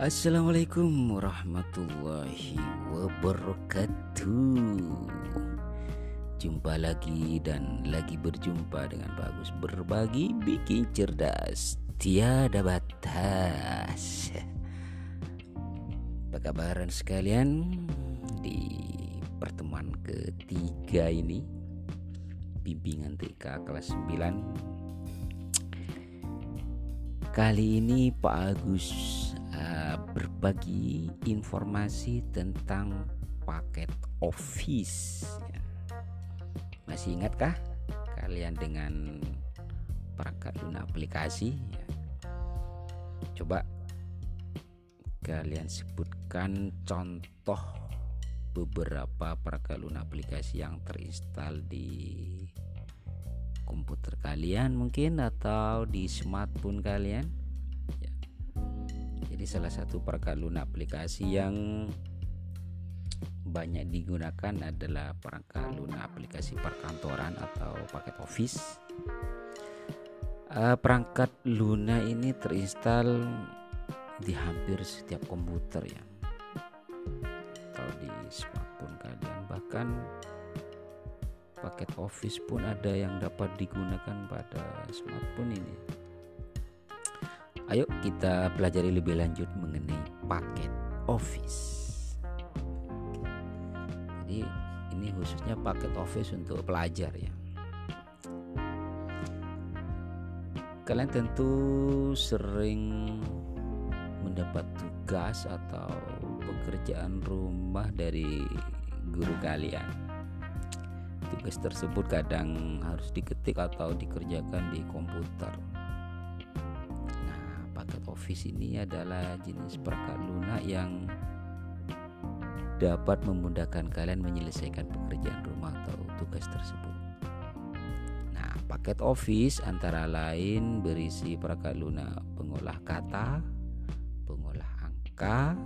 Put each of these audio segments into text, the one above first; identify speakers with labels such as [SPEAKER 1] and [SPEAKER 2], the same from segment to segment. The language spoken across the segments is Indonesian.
[SPEAKER 1] Assalamualaikum warahmatullahi wabarakatuh. Jumpa lagi dan lagi berjumpa dengan Bagus Berbagi bikin cerdas Tiada batas. Apa kabaran sekalian Di pertemuan ketiga ini? Bimbingan TK kelas 9 Kali ini Pak Agus berbagi informasi tentang paket Office. Ya. Masih ingatkah kalian dengan perangkat lunak aplikasi? Ya. Coba kalian sebutkan contoh beberapa perangkat lunak aplikasi yang terinstal di komputer kalian mungkin atau di smartphone kalian jadi salah satu perangkat lunak aplikasi yang banyak digunakan adalah perangkat lunak aplikasi perkantoran atau paket office. Uh, perangkat Luna ini terinstal di hampir setiap komputer ya, atau di smartphone kalian. Bahkan paket office pun ada yang dapat digunakan pada smartphone ini. Ayo kita pelajari lebih lanjut mengenai paket Office. Jadi ini khususnya paket Office untuk pelajar ya. Kalian tentu sering mendapat tugas atau pekerjaan rumah dari guru kalian. Tugas tersebut kadang harus diketik atau dikerjakan di komputer Office ini adalah jenis perangkat lunak yang dapat memudahkan kalian menyelesaikan pekerjaan rumah atau tugas tersebut. Nah, paket Office antara lain berisi perangkat lunak pengolah kata, pengolah angka,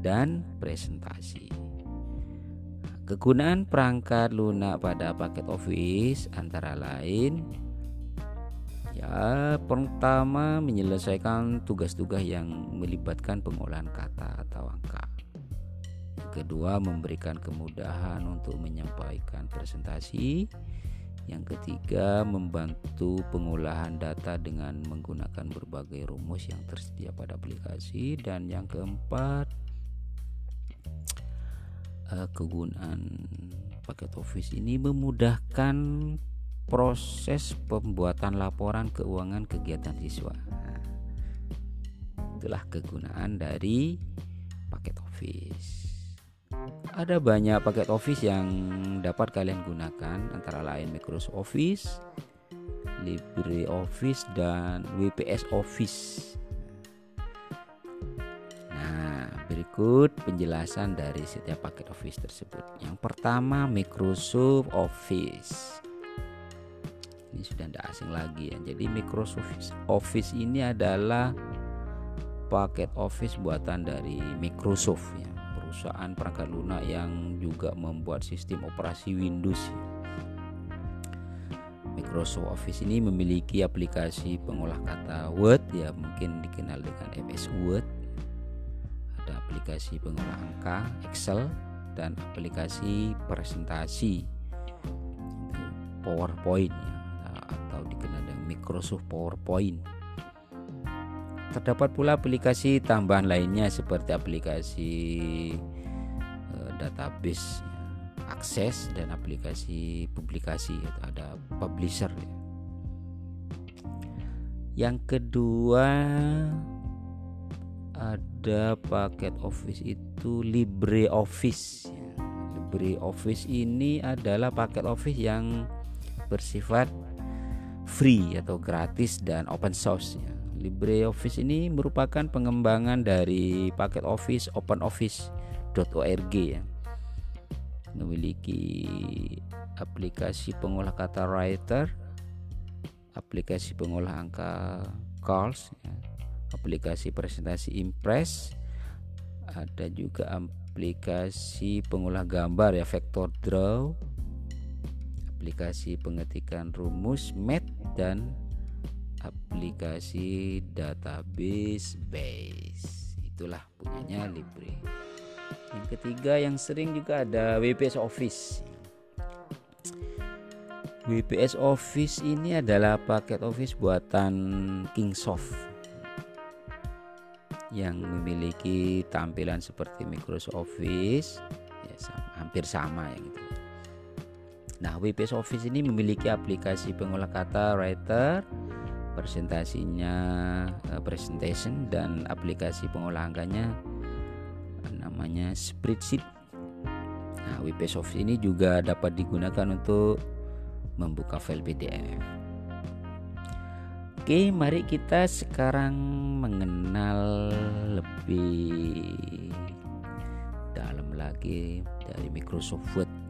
[SPEAKER 1] dan presentasi. Kegunaan perangkat lunak pada paket Office antara lain Ya, pertama menyelesaikan tugas-tugas yang melibatkan pengolahan kata atau angka. kedua, memberikan kemudahan untuk menyampaikan presentasi. Yang ketiga, membantu pengolahan data dengan menggunakan berbagai rumus yang tersedia pada aplikasi dan yang keempat, eh, kegunaan paket Office ini memudahkan proses pembuatan laporan keuangan kegiatan siswa. Nah, itulah kegunaan dari paket Office. Ada banyak paket Office yang dapat kalian gunakan antara lain Microsoft Office, LibreOffice dan WPS Office. Nah, berikut penjelasan dari setiap paket Office tersebut. Yang pertama Microsoft Office ini sudah tidak asing lagi ya. Jadi Microsoft Office ini adalah paket Office buatan dari Microsoft ya. Perusahaan perangkat lunak yang juga membuat sistem operasi Windows. Ya. Microsoft Office ini memiliki aplikasi pengolah kata Word ya mungkin dikenal dengan MS Word. Ada aplikasi pengolah angka Excel dan aplikasi presentasi PowerPoint ya Microsoft PowerPoint. Terdapat pula aplikasi tambahan lainnya seperti aplikasi uh, database akses dan aplikasi publikasi ada publisher ya. Yang kedua ada paket Office itu LibreOffice. Ya. LibreOffice ini adalah paket Office yang bersifat free atau gratis dan open source ya. LibreOffice ini merupakan pengembangan dari paket Office OpenOffice.org ya. Memiliki aplikasi pengolah kata writer, aplikasi pengolah angka calls, ya. aplikasi presentasi Impress, ada juga aplikasi pengolah gambar ya vector draw aplikasi pengetikan rumus math dan aplikasi database base. Itulah punyanya Libre. Yang ketiga yang sering juga ada WPS Office. WPS Office ini adalah paket Office buatan Kingsoft yang memiliki tampilan seperti Microsoft Office. Ya hampir sama ya gitu. Nah, WPS Office ini memiliki aplikasi pengolah kata Writer, presentasinya uh, presentation dan aplikasi pengolah angkanya namanya spreadsheet. Nah, WP Office ini juga dapat digunakan untuk membuka file PDF. Oke, mari kita sekarang mengenal lebih dalam lagi dari Microsoft Word.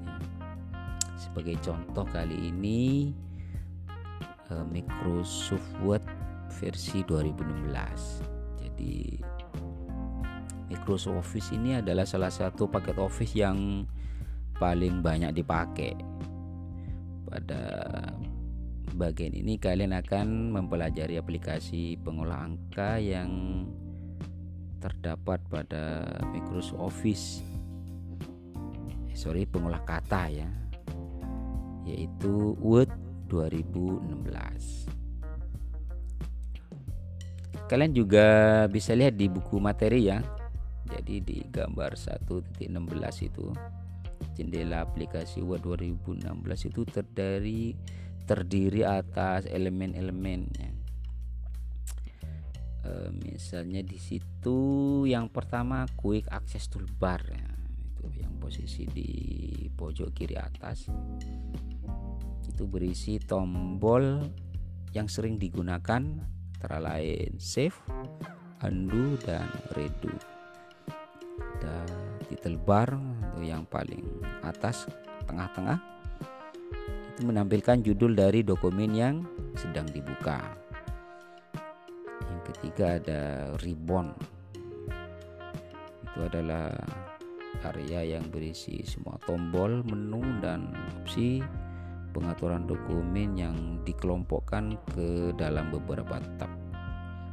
[SPEAKER 1] Sebagai contoh kali ini uh, Microsoft Word versi 2016. Jadi Microsoft Office ini adalah salah satu paket Office yang paling banyak dipakai. Pada bagian ini kalian akan mempelajari aplikasi pengolah angka yang terdapat pada Microsoft Office. Eh, sorry, pengolah kata ya. Yaitu Word 2016. Kalian juga bisa lihat di buku materi ya. Jadi di gambar 1.16 itu jendela aplikasi Word 2016 itu terdiri terdiri atas elemen-elemennya. E, misalnya di situ yang pertama quick access toolbar ya. Itu yang posisi di pojok kiri atas itu berisi tombol yang sering digunakan antara lain save, undo dan redo. Ada title bar untuk yang paling atas tengah-tengah itu menampilkan judul dari dokumen yang sedang dibuka. Yang ketiga ada ribbon. Itu adalah area yang berisi semua tombol, menu dan opsi pengaturan dokumen yang dikelompokkan ke dalam beberapa tab.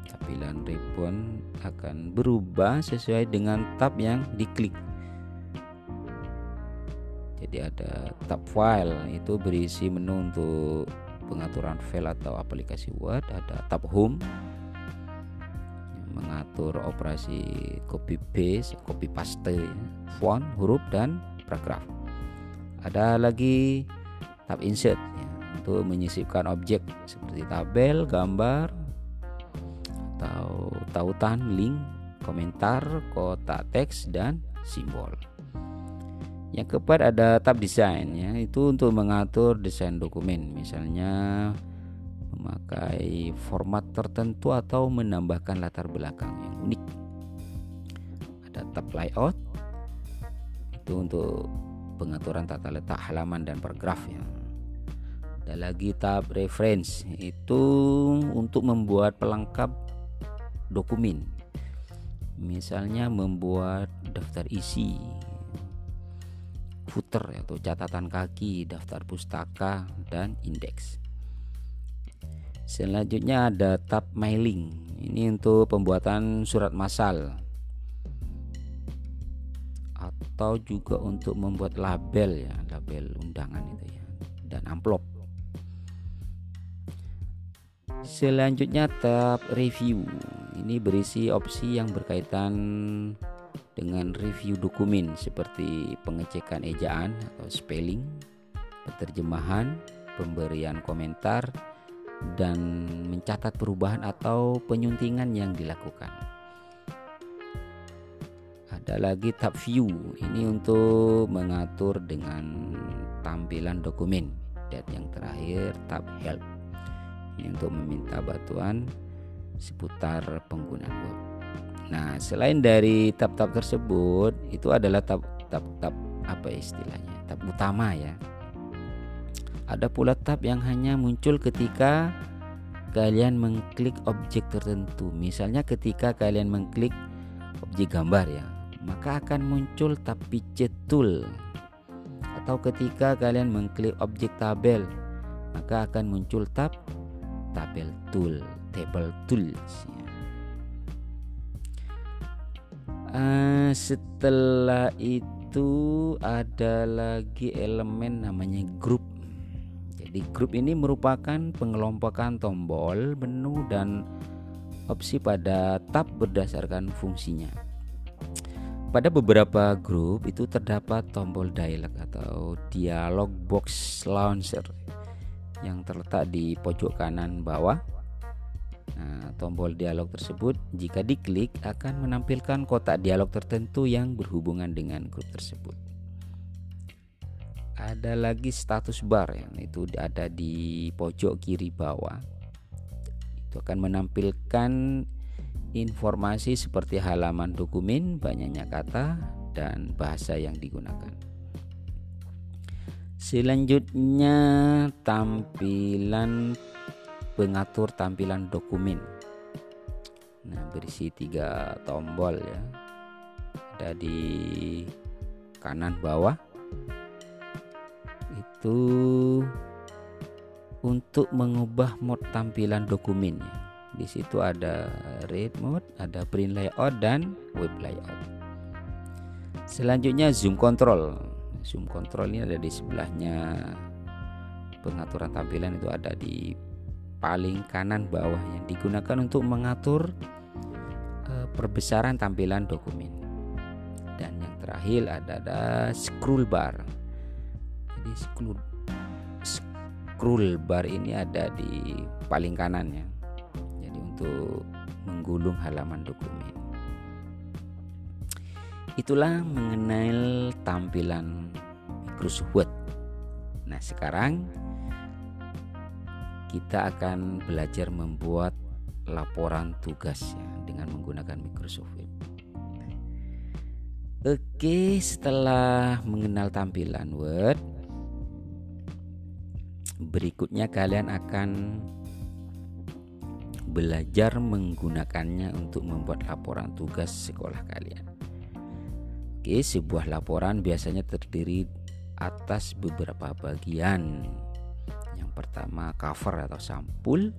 [SPEAKER 1] Tampilan ribbon akan berubah sesuai dengan tab yang diklik. Jadi ada tab file itu berisi menu untuk pengaturan file atau aplikasi Word, ada tab home mengatur operasi copy paste, copy paste, font, huruf dan paragraf. Ada lagi tab insert ya, untuk menyisipkan objek seperti tabel, gambar, atau tautan, link, komentar, kotak teks dan simbol. Yang keempat ada tab desain ya, itu untuk mengatur desain dokumen, misalnya memakai format tertentu atau menambahkan latar belakang yang unik. Ada tab layout itu untuk pengaturan tata letak halaman dan paragraf ya ada lagi tab reference. Itu untuk membuat pelengkap dokumen. Misalnya membuat daftar isi footer atau catatan kaki daftar pustaka dan indeks. Selanjutnya ada tab mailing. Ini untuk pembuatan surat massal. Atau juga untuk membuat label ya label undangan itu ya dan amplop Selanjutnya tab review. Ini berisi opsi yang berkaitan dengan review dokumen seperti pengecekan ejaan atau spelling, penerjemahan, pemberian komentar, dan mencatat perubahan atau penyuntingan yang dilakukan. Ada lagi tab view. Ini untuk mengatur dengan tampilan dokumen. Dan yang terakhir tab help untuk meminta bantuan seputar penggunaan web. Nah, selain dari tab-tab tersebut, itu adalah tab-tab apa istilahnya? Tab utama ya. Ada pula tab yang hanya muncul ketika kalian mengklik objek tertentu. Misalnya ketika kalian mengklik objek gambar ya, maka akan muncul tab picture tool. Atau ketika kalian mengklik objek tabel, maka akan muncul tab tabel tool table tools ya. uh, setelah itu ada lagi elemen namanya grup. Jadi grup ini merupakan pengelompokan tombol menu dan opsi pada tab berdasarkan fungsinya. Pada beberapa grup itu terdapat tombol dialog atau dialog box launcher yang terletak di pojok kanan bawah. Nah, tombol dialog tersebut jika diklik akan menampilkan kotak dialog tertentu yang berhubungan dengan grup tersebut. Ada lagi status bar yang itu ada di pojok kiri bawah. Itu akan menampilkan informasi seperti halaman dokumen, banyaknya kata, dan bahasa yang digunakan. Selanjutnya, tampilan pengatur tampilan dokumen. Nah, berisi tiga tombol ya. Ada di kanan bawah. Itu untuk mengubah mode tampilan dokumennya di situ ada read mode, ada print layout dan web layout. Selanjutnya zoom control. Zoom control ini ada di sebelahnya pengaturan tampilan itu ada di paling kanan bawah yang digunakan untuk mengatur uh, perbesaran tampilan dokumen. Dan yang terakhir ada ada scroll bar. Jadi scroll scroll bar ini ada di paling kanan ya untuk menggulung halaman dokumen. Itulah mengenai tampilan Microsoft Word. Nah, sekarang kita akan belajar membuat laporan tugas ya, dengan menggunakan Microsoft Word. Oke, setelah mengenal tampilan Word, berikutnya kalian akan belajar menggunakannya untuk membuat laporan tugas sekolah kalian. Oke, sebuah laporan biasanya terdiri atas beberapa bagian. Yang pertama cover atau sampul,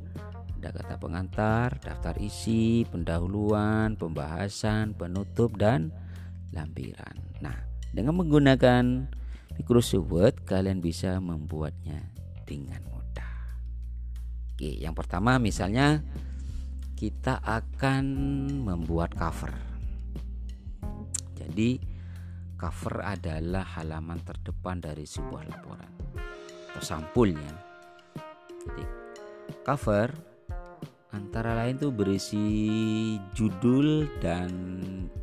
[SPEAKER 1] ada kata pengantar, daftar isi, pendahuluan, pembahasan, penutup dan lampiran. Nah, dengan menggunakan Microsoft Word kalian bisa membuatnya dengan Oke, yang pertama misalnya kita akan membuat cover. Jadi cover adalah halaman terdepan dari sebuah laporan atau sampulnya. Jadi cover antara lain tuh berisi judul dan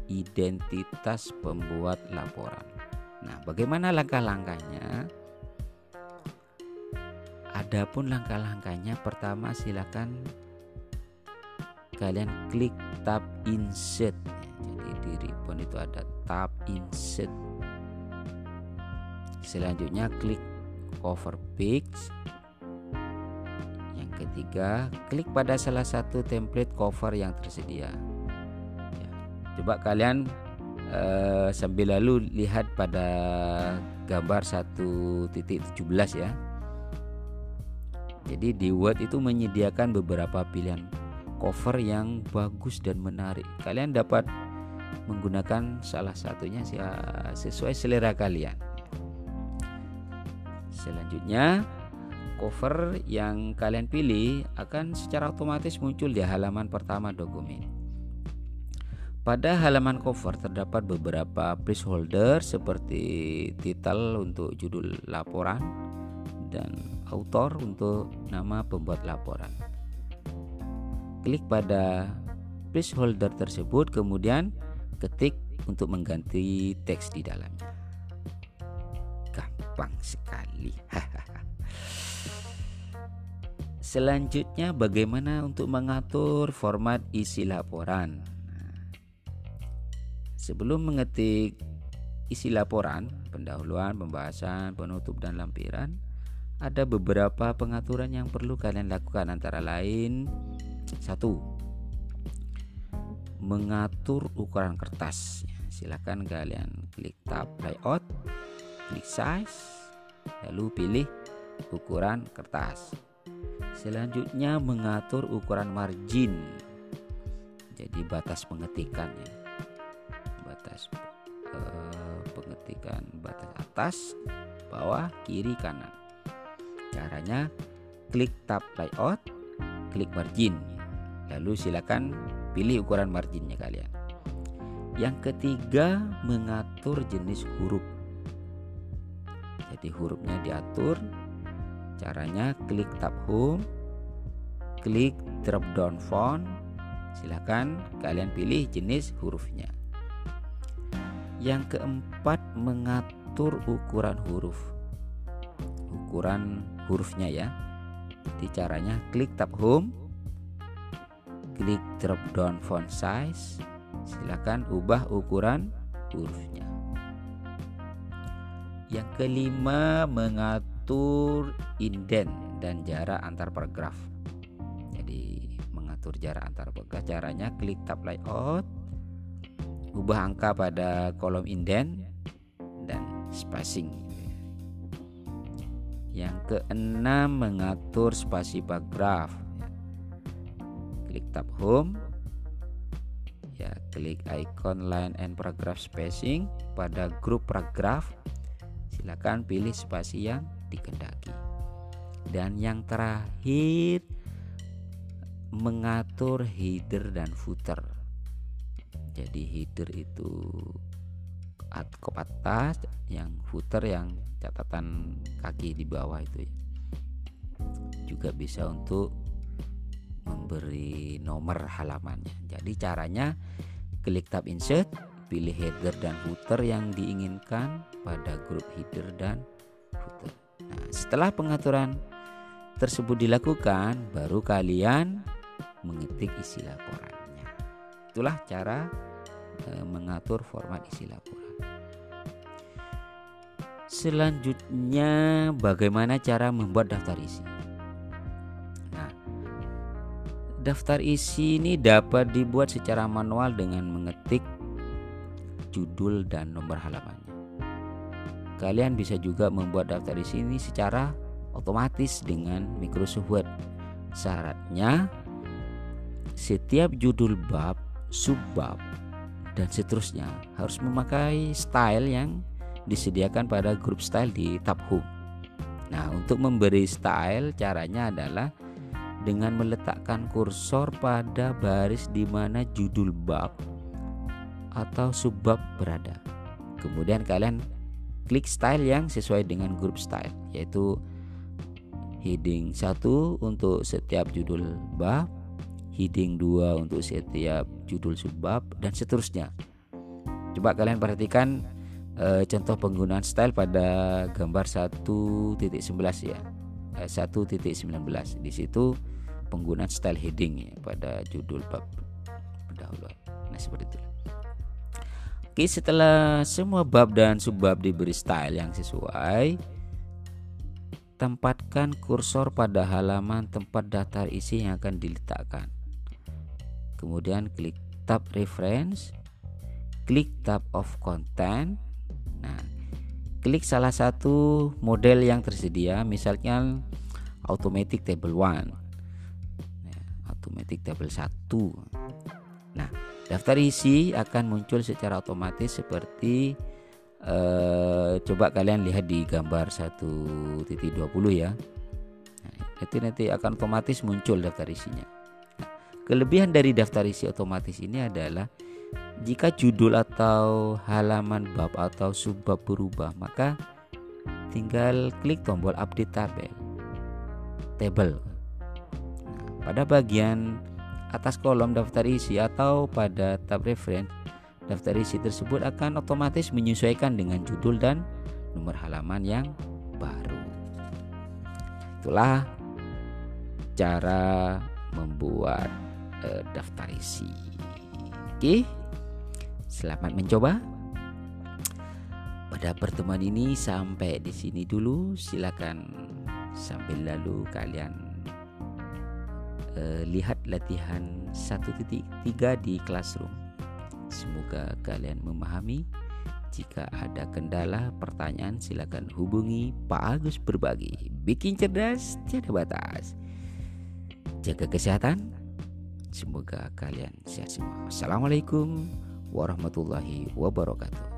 [SPEAKER 1] identitas pembuat laporan. Nah, bagaimana langkah-langkahnya? Adapun langkah-langkahnya pertama silakan kalian klik tab insert. Di ribbon itu ada tab insert. Selanjutnya klik cover page. Yang ketiga, klik pada salah satu template cover yang tersedia. Ya, coba kalian uh, sambil lalu lihat pada gambar 1.17 ya jadi di Word itu menyediakan beberapa pilihan cover yang bagus dan menarik. Kalian dapat menggunakan salah satunya sesuai selera kalian. Selanjutnya, cover yang kalian pilih akan secara otomatis muncul di halaman pertama dokumen. Pada halaman cover terdapat beberapa placeholder seperti titel untuk judul laporan dan autor untuk nama pembuat laporan. Klik pada placeholder tersebut kemudian ketik untuk mengganti teks di dalamnya. Gampang sekali. Selanjutnya bagaimana untuk mengatur format isi laporan. sebelum mengetik isi laporan, pendahuluan, pembahasan, penutup dan lampiran, ada beberapa pengaturan yang perlu kalian lakukan antara lain satu mengatur ukuran kertas silakan kalian klik tab layout klik size lalu pilih ukuran kertas. Selanjutnya mengatur ukuran margin. Jadi batas pengetikannya batas eh, pengetikan batas atas bawah kiri kanan. Caranya klik tab layout klik margin. Lalu silakan pilih ukuran marginnya kalian. Yang ketiga mengatur jenis huruf. Jadi hurufnya diatur caranya klik tab home klik drop down font silakan kalian pilih jenis hurufnya. Yang keempat mengatur ukuran huruf. Ukuran hurufnya ya. Jadi caranya klik tab home klik drop down font size. Silakan ubah ukuran hurufnya. Yang kelima mengatur indent dan jarak antar paragraf. Jadi mengatur jarak antar paragraf. Caranya klik tab layout ubah angka pada kolom indent dan spacing. Yang keenam mengatur spasi paragraf klik tab home. Ya klik icon line and paragraph spacing pada grup paragraf. Silakan pilih spasi yang dikendaki. Dan yang terakhir mengatur header dan footer. Jadi header itu kop atas yang footer yang catatan kaki di bawah itu ya. juga bisa untuk memberi nomor halamannya jadi caranya klik tab insert pilih header dan footer yang diinginkan pada grup header dan footer. Nah, setelah pengaturan tersebut dilakukan, baru kalian mengetik isi laporannya. Itulah cara e, mengatur format isi laporan. Selanjutnya, bagaimana cara membuat daftar isi? Daftar isi ini dapat dibuat secara manual dengan mengetik judul dan nomor halamannya. Kalian bisa juga membuat daftar di sini secara otomatis dengan Microsoft Word. Syaratnya setiap judul bab, subbab, dan seterusnya harus memakai style yang disediakan pada grup style di tab home. Nah, untuk memberi style caranya adalah dengan meletakkan kursor pada baris di mana judul bab atau subbab berada. Kemudian kalian klik style yang sesuai dengan grup style yaitu heading 1 untuk setiap judul bab, heading 2 untuk setiap judul subbab dan seterusnya. Coba kalian perhatikan e, contoh penggunaan style pada gambar 1.11 ya. E, eh, 1.19 di situ penggunaan style heading ya, pada judul bab pendahuluan. Nah, seperti itu. Oke, setelah semua bab dan subbab diberi style yang sesuai, tempatkan kursor pada halaman tempat daftar isi yang akan diletakkan. Kemudian klik tab reference, klik tab of content. Nah, klik salah satu model yang tersedia, misalnya automatic table 1. Nah, automatic table 1. Nah, Daftar isi akan muncul secara otomatis seperti uh, coba kalian lihat di gambar 1.20 ya. Nah, itu nanti akan otomatis muncul daftar isinya. Nah, kelebihan dari daftar isi otomatis ini adalah jika judul atau halaman bab atau subbab berubah, maka tinggal klik tombol update tabel. Table. Pada bagian atas kolom daftar isi atau pada tab reference, daftar isi tersebut akan otomatis menyesuaikan dengan judul dan nomor halaman yang baru. Itulah cara membuat uh, daftar isi. Oke, selamat mencoba. Pada pertemuan ini sampai di sini dulu. Silakan sambil lalu kalian uh, lihat latihan 1.3 di classroom. Semoga kalian memahami. Jika ada kendala, pertanyaan silakan hubungi Pak Agus Berbagi. Bikin cerdas, tiada batas. Jaga kesehatan. Semoga kalian sehat semua. Assalamualaikum warahmatullahi wabarakatuh